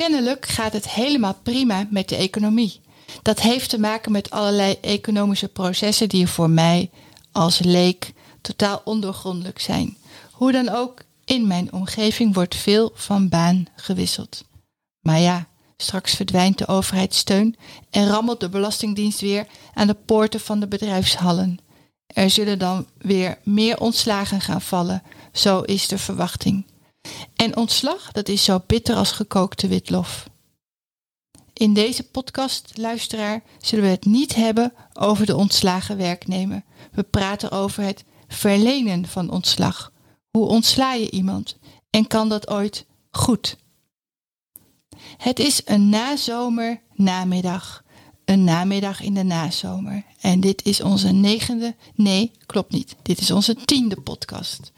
Kennelijk gaat het helemaal prima met de economie. Dat heeft te maken met allerlei economische processen die voor mij als leek totaal ondoorgrondelijk zijn. Hoe dan ook, in mijn omgeving wordt veel van baan gewisseld. Maar ja, straks verdwijnt de overheidssteun en rammelt de Belastingdienst weer aan de poorten van de bedrijfshallen. Er zullen dan weer meer ontslagen gaan vallen, zo is de verwachting. En ontslag, dat is zo bitter als gekookte witlof. In deze podcast, luisteraar, zullen we het niet hebben over de ontslagen werknemer. We praten over het verlenen van ontslag. Hoe ontsla je iemand? En kan dat ooit goed? Het is een nazomer namiddag. Een namiddag in de nazomer. En dit is onze negende, nee, klopt niet. Dit is onze tiende podcast.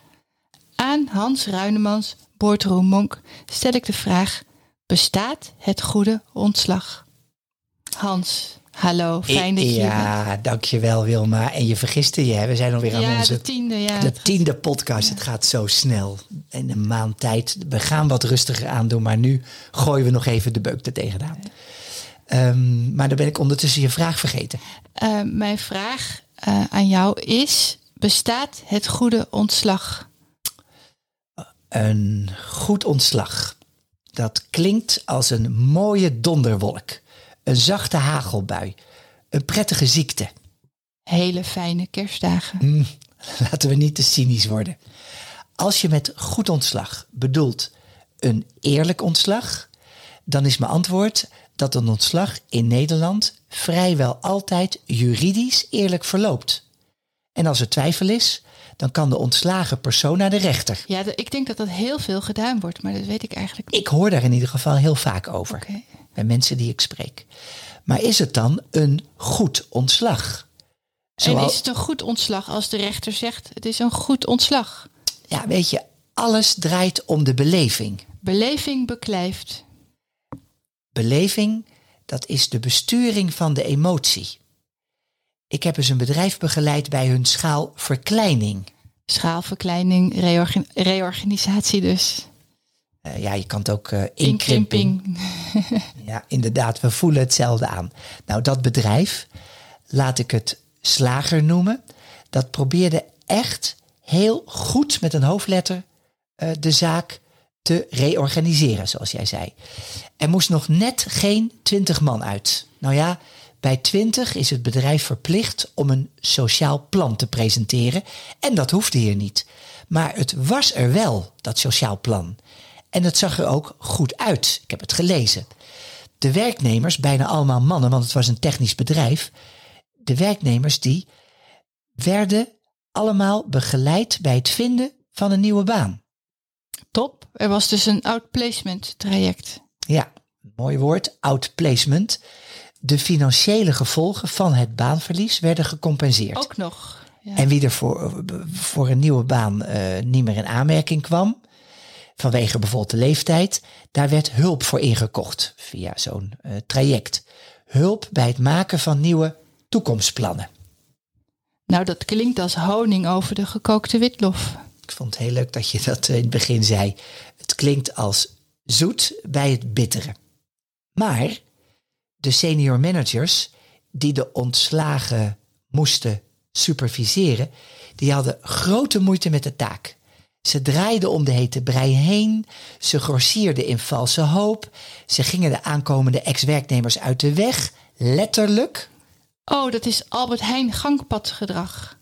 Aan Hans Ruinemans, Boordroom Monk, stel ik de vraag: bestaat het goede ontslag? Hans, hallo, fijn dat je hier bent. Ja, dankjewel Wilma. En je vergiste je, hè? we zijn alweer aan Ja, onze de tiende, ja. de tiende podcast. Het gaat zo snel. In een maand tijd. We gaan wat rustiger aandoen, maar nu gooien we nog even de beuk er tegenaan. Ehm, maar dan ben ik ondertussen je vraag vergeten. Eh, mijn vraag eh, aan jou is: bestaat het goede ontslag? Een goed ontslag. Dat klinkt als een mooie donderwolk. Een zachte hagelbui. Een prettige ziekte. Hele fijne kerstdagen. Mm, laten we niet te cynisch worden. Als je met goed ontslag bedoelt een eerlijk ontslag, dan is mijn antwoord dat een ontslag in Nederland vrijwel altijd juridisch eerlijk verloopt. En als er twijfel is, dan kan de ontslagen persoon naar de rechter. Ja, ik denk dat dat heel veel gedaan wordt, maar dat weet ik eigenlijk niet. Ik hoor daar in ieder geval heel vaak over bij mensen die ik spreek. Maar is het dan een goed ontslag? En is het een goed ontslag als de rechter zegt het is een goed ontslag? Ja, weet je, alles draait om de beleving. Beleving beklijft. Beleving, dat is de besturing van de emotie. Ik heb eens een bedrijf begeleid bij hun schaalverkleining. Schaalverkleining, reorgan- reorganisatie dus. Eh, ja, je kan het ook inkrimping. Inkrimping. Ja, inderdaad, we voelen hetzelfde aan. Nou, dat bedrijf, laat ik het slager noemen, dat probeerde echt heel goed met een hoofdletter eh, de zaak te reorganiseren, zoals jij zei. Er moest nog net geen twintig man uit. Nou ja, bij twintig is het bedrijf verplicht om een sociaal plan te presenteren. En dat hoefde hier niet. Maar het was er wel, dat sociaal plan. En het zag er ook goed uit. Ik heb het gelezen. De werknemers, bijna allemaal mannen, want het was een technisch bedrijf. De werknemers die werden allemaal begeleid bij het vinden van een nieuwe baan. Top. Er was dus een outplacement traject. Ja, mooi woord, outplacement. De financiële gevolgen van het baanverlies werden gecompenseerd. Ook nog. Ja. En wie er voor, voor een nieuwe baan eh, niet meer in aanmerking kwam, vanwege bijvoorbeeld de leeftijd, daar werd hulp voor ingekocht via zo'n eh, traject. Hulp bij het maken van nieuwe toekomstplannen. Nou, dat klinkt als honing over de gekookte witlof. Ik vond het heel leuk dat je dat in het begin zei. Het klinkt als zoet bij het bittere. Maar de senior managers die de ontslagen moesten superviseren, die hadden grote moeite met de taak. Ze draaiden om de hete brei heen, ze grossierden in valse hoop, ze gingen de aankomende ex-werknemers uit de weg, letterlijk. Oh, dat is Albert Heijn gangpadgedrag.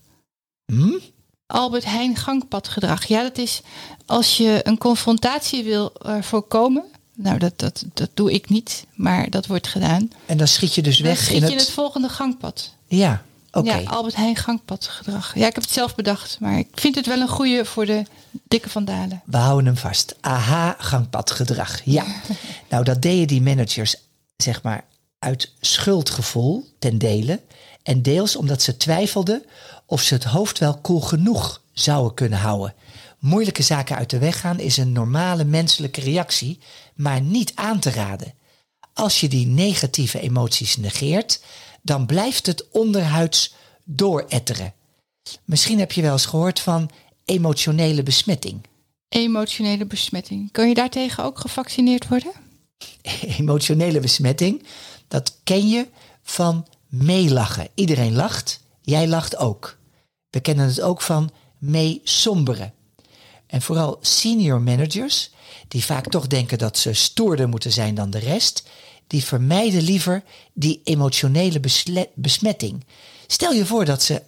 Hm? Albert Heijn gangpadgedrag. Ja, dat is als je een confrontatie wil eh, voorkomen. Nou, dat, dat, dat doe ik niet, maar dat wordt gedaan. En dan schiet je dus Dan weg schiet in je het... in het volgende gangpad. Ja, Oké. Ja, Albert Heijn gangpadgedrag. Ja, ik heb het zelf bedacht, maar ik vind het wel een goede voor de dikke vandalen. We houden hem vast. Aha, gangpadgedrag. Ja. nou, dat deden die managers, zeg maar, uit schuldgevoel ten dele. En deels omdat ze twijfelden of ze het hoofd wel koel genoeg zouden kunnen houden. Moeilijke zaken uit de weg gaan is een normale menselijke reactie, maar niet aan te raden. Als je die negatieve emoties negeert, dan blijft het onderhuids dooretteren. Misschien heb je wel eens gehoord van emotionele besmetting. Emotionele besmetting. Kun je daartegen ook gevaccineerd worden? Emotionele besmetting, dat ken je van meelachen. Iedereen lacht, jij lacht ook. We kennen het ook van meesomberen. En vooral senior managers, die vaak toch denken dat ze stoerder moeten zijn dan de rest, die vermijden liever die emotionele besmetting. Stel je voor dat ze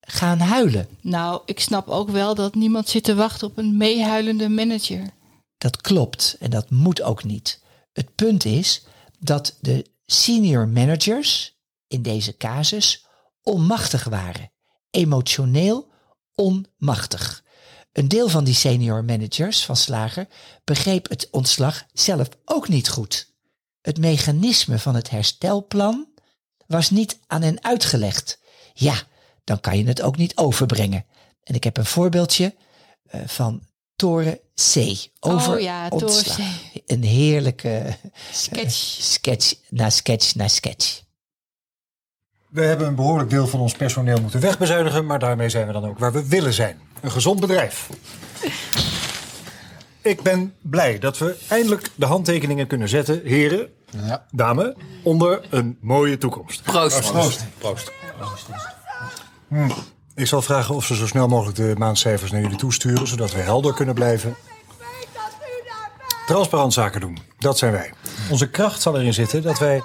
gaan huilen. Nou, ik snap ook wel dat niemand zit te wachten op een meehuilende manager. Dat klopt en dat moet ook niet. Het punt is dat de senior managers in deze casus onmachtig waren. Emotioneel onmachtig. Een deel van die senior managers van Slager begreep het ontslag zelf ook niet goed. Het mechanisme van het herstelplan was niet aan hen uitgelegd. Ja, dan kan je het ook niet overbrengen. En ik heb een voorbeeldje eh, van Toren C. Over Oh ja, Toren ontslag. C. Een heerlijke Sketch. sketch na sketch na sketch. We hebben een behoorlijk deel van ons personeel moeten wegbezuinigen, maar daarmee zijn we dan ook waar we willen zijn. Een gezond bedrijf. Ik ben blij dat we eindelijk de handtekeningen kunnen zetten, heren, Ja. dame, onder een mooie toekomst. Proost. Proost. Proost. Hm. Ik zal vragen of ze zo snel mogelijk de maandcijfers naar jullie toesturen, zodat we helder kunnen blijven. Transparant zaken doen, dat zijn wij. Onze kracht zal erin zitten dat wij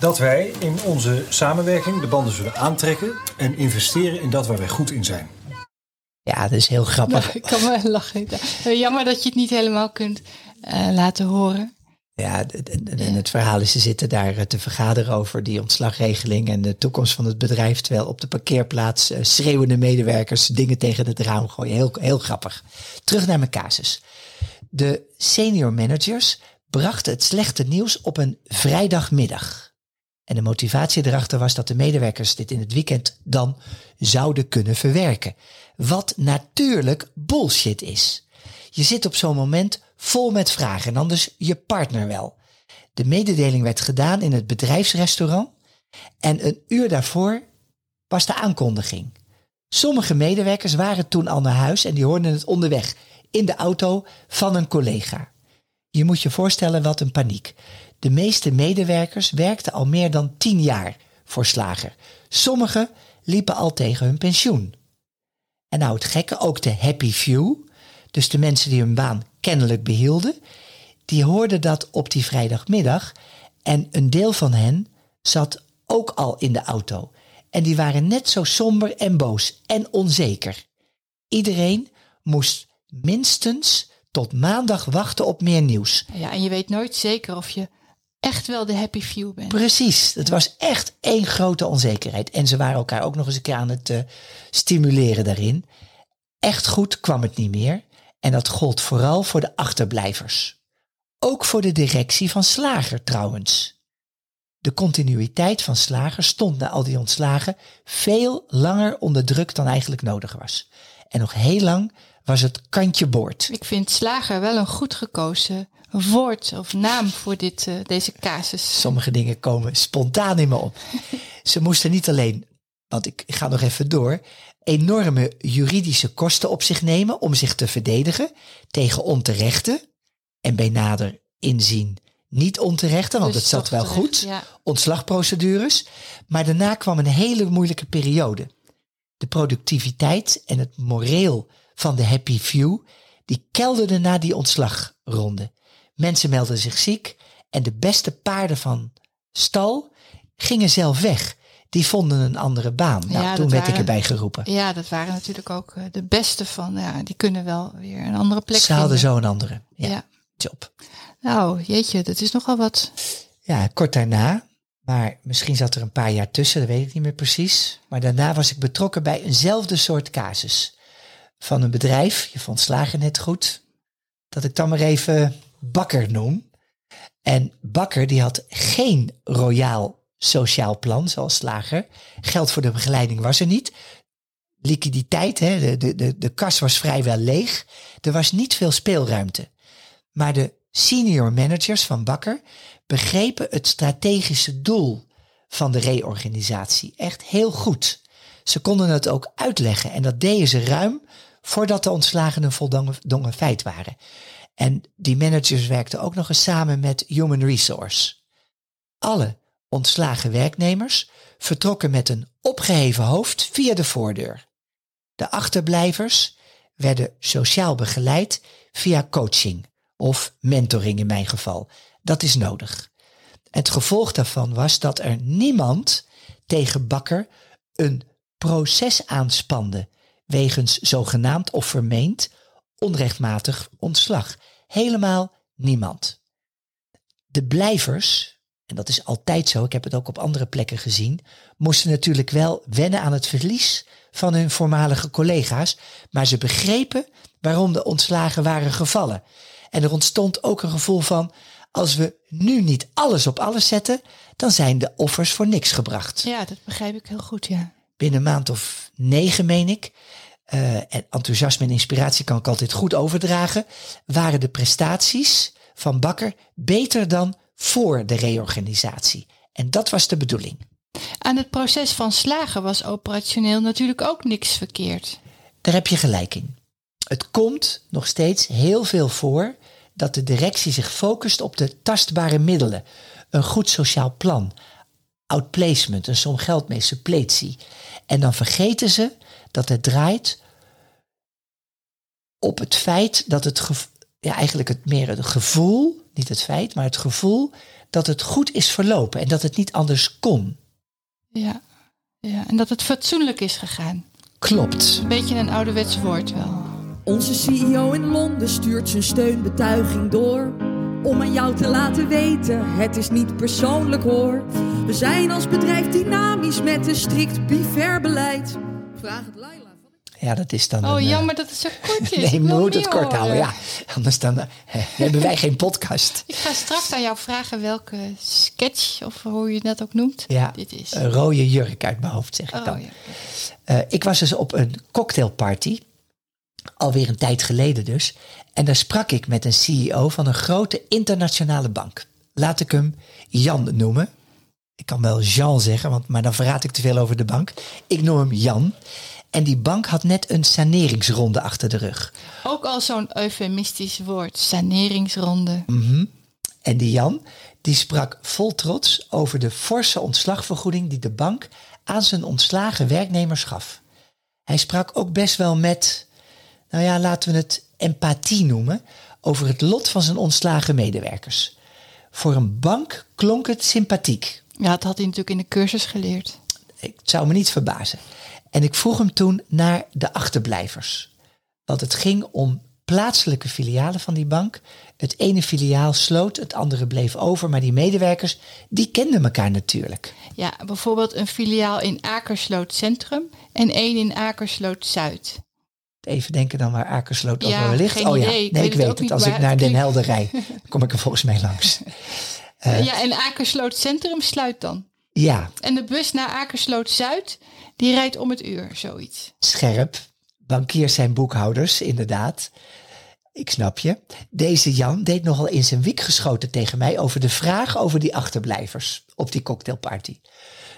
dat wij in onze samenwerking de banden zullen aantrekken en investeren in dat waar wij goed in zijn. Ja, dat is heel grappig. Ik kan wel lachen. Eh, Jammer dat je het niet helemaal kunt eh, laten horen. Ja, en het verhaal is, ze zitten daar eh, te vergaderen over die ontslagregeling en de toekomst van het bedrijf. Terwijl op de parkeerplaats eh, schreeuwende medewerkers dingen tegen het raam gooien. Heel, heel grappig. Terug naar mijn casus. De senior managers brachten het slechte nieuws op een vrijdagmiddag. En de motivatie erachter was dat de medewerkers dit in het weekend dan zouden kunnen verwerken. Wat natuurlijk bullshit is. Je zit op zo'n moment vol met vragen en anders je partner wel. De mededeling werd gedaan in het bedrijfsrestaurant en een uur daarvoor was de aankondiging. Sommige medewerkers waren toen al naar huis en die hoorden het onderweg in de auto van een collega. Je moet je voorstellen wat een paniek. De meeste medewerkers werkten al meer dan tien jaar voor Slager. Sommigen liepen al tegen hun pensioen. En nou het gekke, ook de happy few, dus de mensen die hun baan kennelijk behielden, die hoorden dat op die vrijdagmiddag en een deel van hen zat ook al in de auto. En die waren net zo somber en boos en onzeker. Iedereen moest minstens tot maandag wachten op meer nieuws. Ja, en je weet nooit zeker of je echt wel de happy few bent. Precies, het was echt één grote onzekerheid. En ze waren elkaar ook nog eens een keer aan het eh, stimuleren daarin. Echt goed kwam het niet meer. En dat gold vooral voor de achterblijvers. Ook voor de directie van Slager trouwens. De continuïteit van Slager stond na al die ontslagen veel langer onder druk dan eigenlijk nodig was. En nog heel lang was het kantje boord. Ik vind slager wel een goed gekozen woord of naam voor dit, eh, deze casus. Sommige dingen komen spontaan in me op. Ze moesten niet alleen, want ik ga nog even door, enorme juridische kosten op zich nemen om zich te verdedigen tegen onterechte en bij nader inzien niet onterechte, want Dus het zat wel terecht, goed, ja. ontslagprocedures. Maar daarna kwam een hele moeilijke periode. De productiviteit en het moreel van de happy few, die kelderden na die ontslagronde. Mensen melden zich ziek en de beste paarden van stal gingen zelf weg. Die vonden een andere baan. Nou, Ja, toen werd ik erbij geroepen. Ja, dat waren natuurlijk ook eh, de beste van. Ja, die kunnen wel weer een andere plek Ze hadden zo een andere ja, Ja. job. Nou, jeetje, dat is nogal wat. Ja, kort daarna Maar misschien zat er een paar jaar tussen, dat weet ik niet meer precies. Maar daarna was ik betrokken bij eenzelfde soort casus. Van een bedrijf, je vond slagen net goed, dat ik dan maar even Bakker noem. En Bakker die had geen royaal sociaal plan zoals slager. Geld voor de begeleiding was er niet. Liquiditeit, hè, de, de, de, de kas was vrijwel leeg. Er was niet veel speelruimte. Maar de senior managers van Bakker begrepen het strategische doel van de reorganisatie echt heel goed. Ze konden het ook uitleggen en dat deden ze ruim voordat de ontslagen een voldongen feit waren. En die managers werkten ook nog eens samen met Human Resource. Alle ontslagen werknemers vertrokken met een opgeheven hoofd via de voordeur. De achterblijvers werden sociaal begeleid via coaching of mentoring in mijn geval. Dat is nodig. Het gevolg daarvan was dat er niemand tegen Bakker een proces aanspande wegens zogenaamd of vermeend onrechtmatig ontslag. Helemaal niemand. De blijvers, en dat is altijd zo, ik heb het ook op andere plekken gezien, moesten natuurlijk wel wennen aan het verlies van hun voormalige collega's, maar ze begrepen waarom de ontslagen waren gevallen. En er ontstond ook een gevoel van, als we nu niet alles op alles zetten, dan zijn de offers voor niks gebracht. Ja, dat begrijp ik heel goed, ja. Binnen een maand of negen, meen ik, uh, en enthousiasme en inspiratie kan ik altijd goed overdragen, waren de prestaties van Bakker beter dan voor de reorganisatie. En dat was de bedoeling. Aan het proces van slagen was operationeel natuurlijk ook niks verkeerd. Daar heb je gelijk in. Het komt nog steeds heel veel voor dat de directie zich focust op de tastbare middelen. Een goed sociaal plan, outplacement, een som geld mee, suppletie. En dan vergeten ze dat het draait op het feit dat het, ja, eigenlijk het meer het gevoel, niet het feit, maar het gevoel dat het goed is verlopen en dat het niet anders kon. Ja, ja. en dat het fatsoenlijk is gegaan. Klopt. Een beetje een ouderwets woord wel. Onze CEO in Londen stuurt zijn steunbetuiging door. Om aan jou te laten weten, het is niet persoonlijk hoor. We zijn als bedrijf dynamisch met een strikt bifair beleid. Vraag het Laila. Ja, dat is dan. Oh, een, jammer dat het zo kort is. Nee, moeten het kort houden. Ja, anders dan eh, hebben wij geen podcast. Ik ga straks aan jou vragen welke sketch, of hoe je dat ook noemt, Ja, dit is. een rode jurk uit mijn hoofd, zeg ik oh, dan. ja. Eh, ik was dus op een cocktailparty, alweer een tijd geleden dus. En daar sprak ik met een CEO van een grote internationale bank. Laat ik hem Jan noemen. Ik kan wel Jean zeggen, want, maar dan verraad ik te veel over de bank. Ik noem hem Jan. En die bank had net een saneringsronde achter de rug. Ook al zo'n eufemistisch woord, saneringsronde. En die Jan, die sprak vol trots over de forse ontslagvergoeding die de bank aan zijn ontslagen werknemers gaf. Hij sprak ook best wel met, nou ja, laten we het empathie noemen, over het lot van zijn ontslagen medewerkers. Voor een bank klonk het sympathiek. Ja, dat had hij natuurlijk in de cursus geleerd. Ik zou me niet verbazen. En ik vroeg hem toen naar de achterblijvers. Want het ging om plaatselijke filialen van die bank. Het ene filiaal sloot, het andere bleef over. Maar die medewerkers, die kenden elkaar natuurlijk. Ja, bijvoorbeeld een filiaal in Akersloot Centrum en één in Akersloot Zuid. Even denken dan waar Akersloot Ja, wel ligt. oh ja, nee, weet ik weet het. Als ik naar Den Helder rij, kom ik er volgens mij langs. ja, en Akersloot Centrum sluit dan. Ja, En de bus naar Akersloot Zuid, die rijdt om het uur, zoiets. scherp. Bankiers zijn boekhouders, inderdaad. Ik snap je. Deze Jan deed nogal in zijn wiek geschoten tegen mij over de vraag over die achterblijvers op die cocktailparty.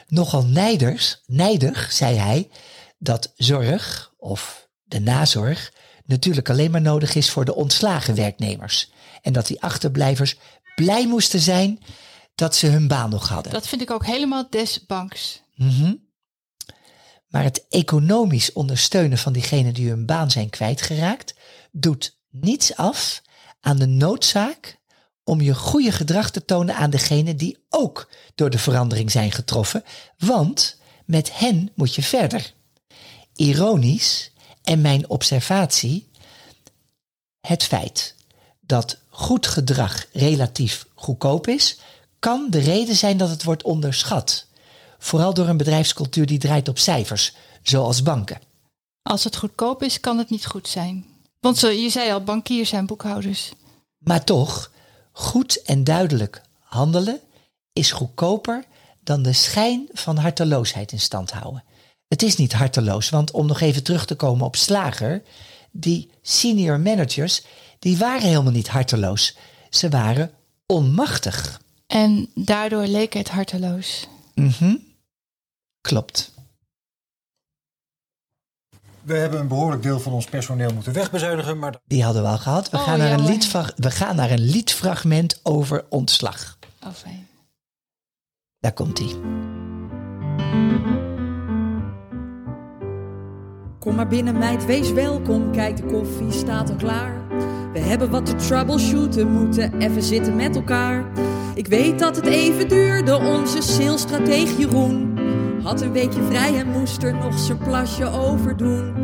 Nogal nijders, nijdig zei hij dat zorg of de nazorg natuurlijk alleen maar nodig is voor de ontslagen werknemers. En dat die achterblijvers blij moesten zijn dat ze hun baan nog hadden. Dat vind ik ook helemaal des banks. Maar het economisch ondersteunen van diegenen die hun baan zijn kwijtgeraakt, doet niets af aan de noodzaak om je goede gedrag te tonen aan degenen die ook door de verandering zijn getroffen, want met hen moet je verder. Ironisch en mijn observatie, het feit dat goed gedrag relatief goedkoop is, kan de reden zijn dat het wordt onderschat. Vooral door een bedrijfscultuur die draait op cijfers, zoals banken. Als het goedkoop is, kan het niet goed zijn. Want je zei al, bankiers zijn boekhouders. Maar toch, goed en duidelijk handelen is goedkoper dan de schijn van harteloosheid in stand houden. Het is niet harteloos, want om nog even terug te komen op Slager, die senior managers, die waren helemaal niet harteloos. Ze waren onmachtig. En daardoor leek het harteloos. Mhm. Klopt. We hebben een behoorlijk deel van ons personeel moeten wegbezuinigen, maar Die hadden we al gehad. We, Oh, gaan, naar een we gaan naar een liedfragment over ontslag. Oh, fijn. Daar komt Kom maar binnen meid, wees welkom. Kijk, de koffie staat al klaar. We hebben wat te troubleshooten, moeten even zitten met elkaar. Ik weet dat het even duurde, onze salesstratege Jeroen. Had een weekje vrij en moest er nog zijn plasje over doen.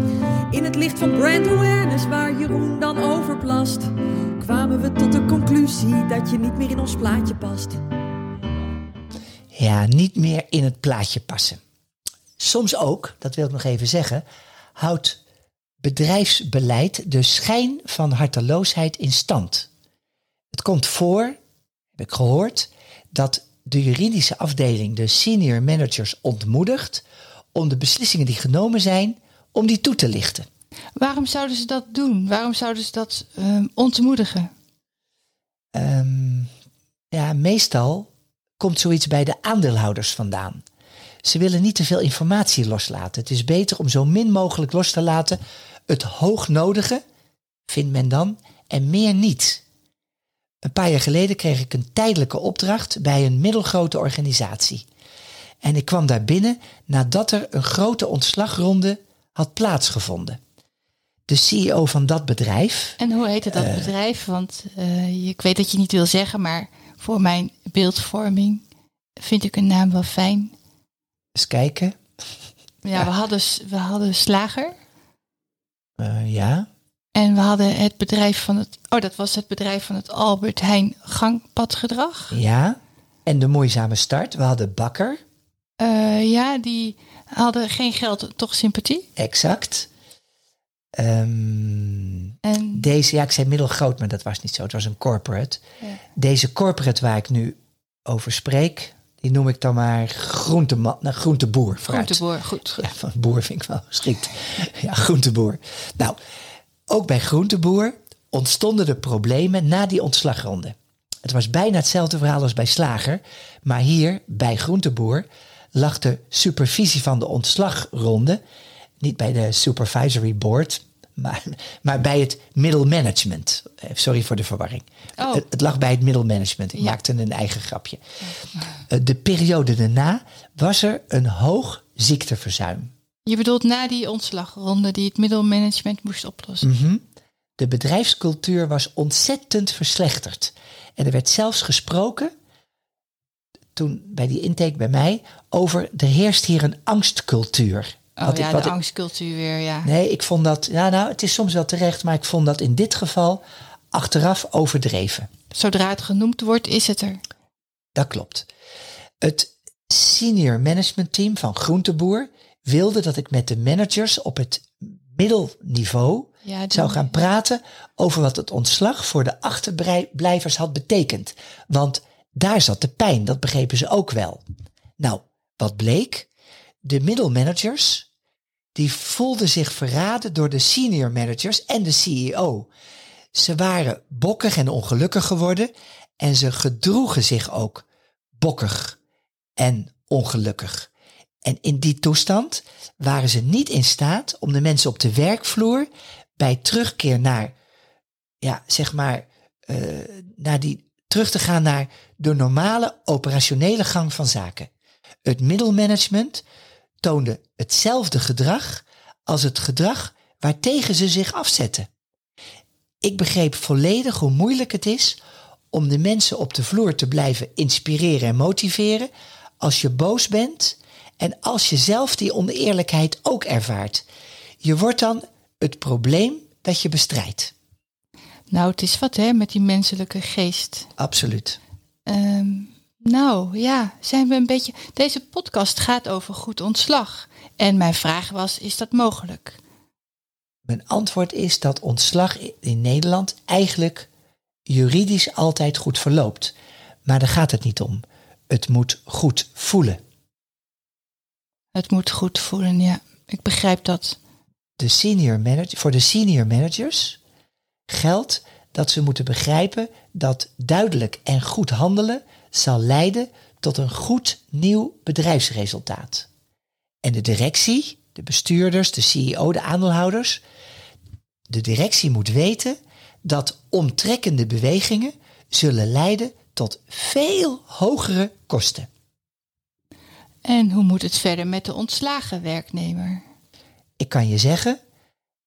In het licht van brand awareness, waar Jeroen dan over plast, kwamen we tot de conclusie dat je niet meer in ons plaatje past. Ja, niet meer in het plaatje passen. Soms ook, dat wil ik nog even zeggen, houdt bedrijfsbeleid de schijn van harteloosheid in stand. Het komt voor, heb ik gehoord, dat de juridische afdeling de senior managers ontmoedigt om de beslissingen die genomen zijn, om die toe te lichten. Waarom zouden ze dat doen? Waarom zouden ze dat ehm, ontmoedigen? Ehm, ja, meestal komt zoiets bij de aandeelhouders vandaan. Ze willen niet te veel informatie loslaten. Het is beter om zo min mogelijk los te laten. Het hoognodige, vindt men dan, en meer niet. Een paar jaar geleden kreeg ik een tijdelijke opdracht bij een middelgrote organisatie. En ik kwam daar binnen nadat er een grote ontslagronde had plaatsgevonden. De CEO van dat bedrijf, En hoe heette dat bedrijf? Want eh, ik weet dat je niet wil zeggen, maar voor mijn beeldvorming vind ik een naam wel fijn. Eens kijken, Ja, We, hadden, we hadden Slager eh, ja, en we hadden het bedrijf van het... Oh, dat was het bedrijf van het Albert Heijn gangpadgedrag. Ja, en de moeizame start. We hadden Bakker, Eh, ja, die hadden geen geld, toch sympathie. exact. Ehm, En deze, ja, ik zei middelgroot, maar dat was niet zo. Het was een corporate. Ja. Deze corporate waar ik nu over spreek, die noem ik dan maar groenteman, nou, groenteboer. Vooruit. Groenteboer, goed. goed. Ja, van boer vind ik wel geschikt. Ja, groenteboer. Nou, ook bij groenteboer ontstonden de problemen na die ontslagronde. Het was bijna hetzelfde verhaal als bij slager, maar hier bij groenteboer lag de supervisie van de ontslagronde niet bij de supervisory board, maar, maar bij het middelmanagement. Eh, Sorry voor de verwarring. Oh. Het, het lag bij het middelmanagement. Ik Ja. maakte een eigen grapje. Eh, De periode daarna was er een hoog ziekteverzuim. Je bedoelt na die ontslagronde die het middelmanagement moest oplossen. Mhm. De bedrijfscultuur was ontzettend verslechterd. En er werd zelfs gesproken, toen bij die intake bij mij, over er heerst hier een angstcultuur. Oh Wat ik- ja, wat de angstcultuur weer, ja. Nee, ik vond dat, ja, nou, het is soms wel terecht, maar ik vond dat in dit geval achteraf overdreven. Zodra het genoemd wordt, is het er. Dat klopt. Het senior management team van Groenteboer wilde dat ik met de managers op het middelniveau Ja, zou gaan praten over wat het ontslag voor de achterblijvers had betekend. Want daar zat de pijn, dat begrepen ze ook wel. Nou, wat bleek? De middelmanagers, die voelden zich verraden door de senior managers en de CEO. Ze waren bokkig en ongelukkig geworden en ze gedroegen zich ook bokkig en ongelukkig. En in die toestand waren ze niet in staat om de mensen op de werkvloer bij terugkeer naar, ja, zeg maar, eh, naar die, terug te gaan naar de normale operationele gang van zaken. Het middelmanagement toonde hetzelfde gedrag als het gedrag waartegen ze zich afzetten. Ik begreep volledig hoe moeilijk het is om de mensen op de vloer te blijven inspireren en motiveren als je boos bent en als je zelf die oneerlijkheid ook ervaart. Je wordt dan het probleem dat je bestrijdt. Nou, het is wat hè, met die menselijke geest. Absoluut. Ehm, Nou ja, zijn we een beetje. Deze podcast gaat over goed ontslag. En mijn vraag was: is dat mogelijk? Mijn antwoord is dat ontslag in Nederland eigenlijk juridisch altijd goed verloopt. Maar daar gaat het niet om. Het moet goed voelen. Het moet goed voelen, ja. Ik begrijp dat. De senior manager, voor de senior managers geldt dat ze moeten begrijpen dat duidelijk en goed handelen zal leiden tot een goed nieuw bedrijfsresultaat. En de directie, de bestuurders, de CEO, de aandeelhouders, de directie moet weten dat omtrekkende bewegingen zullen leiden tot veel hogere kosten. En hoe moet het verder met de ontslagen werknemer? Ik kan je zeggen,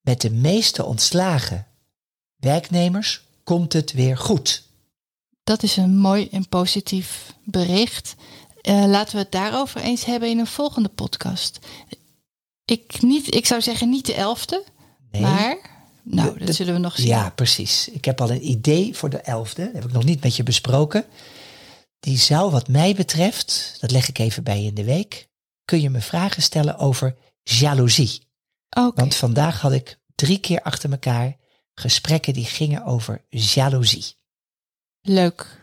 met de meeste ontslagen werknemers komt het weer goed. Dat is een mooi en positief bericht. Uh, laten we het daarover eens hebben in een volgende podcast. Ik, niet, ik zou zeggen niet de elfde, nee. maar nou, dat zullen we nog zien. Ja, precies. Ik heb al een idee voor de elfde. Dat heb ik nog niet met je besproken. Die zou wat mij betreft, dat leg ik even bij je in de week, kun je me vragen stellen over jaloezie. Okay. Want vandaag had ik drie keer achter elkaar gesprekken die gingen over jaloezie. Leuk.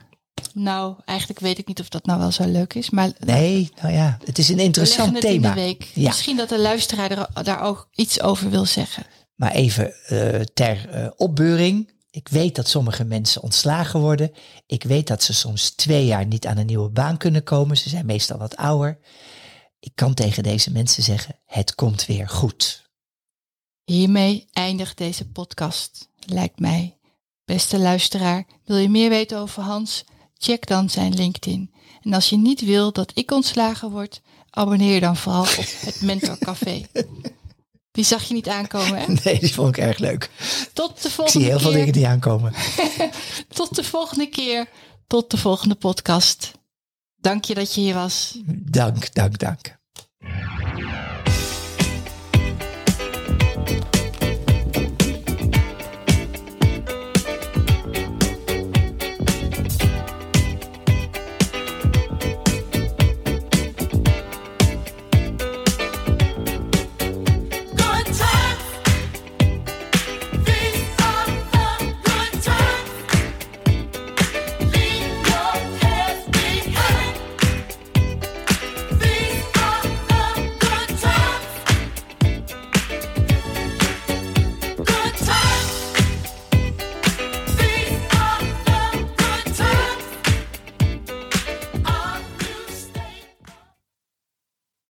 Nou, eigenlijk weet ik niet of dat nou wel zo leuk is, maar nee, nou ja, het is een interessant het thema. In de week. Ja. Misschien dat de luisteraar er, daar ook iets over wil zeggen. Maar even uh, ter uh, opbeuring. Ik weet dat sommige mensen ontslagen worden. Ik weet dat ze soms twee jaar niet aan een nieuwe baan kunnen komen. Ze zijn meestal wat ouder. Ik kan tegen deze mensen zeggen: het komt weer goed. Hiermee eindigt deze podcast, lijkt mij. Beste luisteraar, wil je meer weten over Hans? Check dan zijn LinkedIn. En als je niet wil dat ik ontslagen word, abonneer dan vooral op het Mentor Café. Die zag je niet aankomen, hè? Nee, die vond ik erg leuk. Tot de volgende ik zie heel keer. veel dingen die aankomen. Tot de volgende keer. Tot de volgende podcast. Dank je dat je hier was. Dank, dank, dank.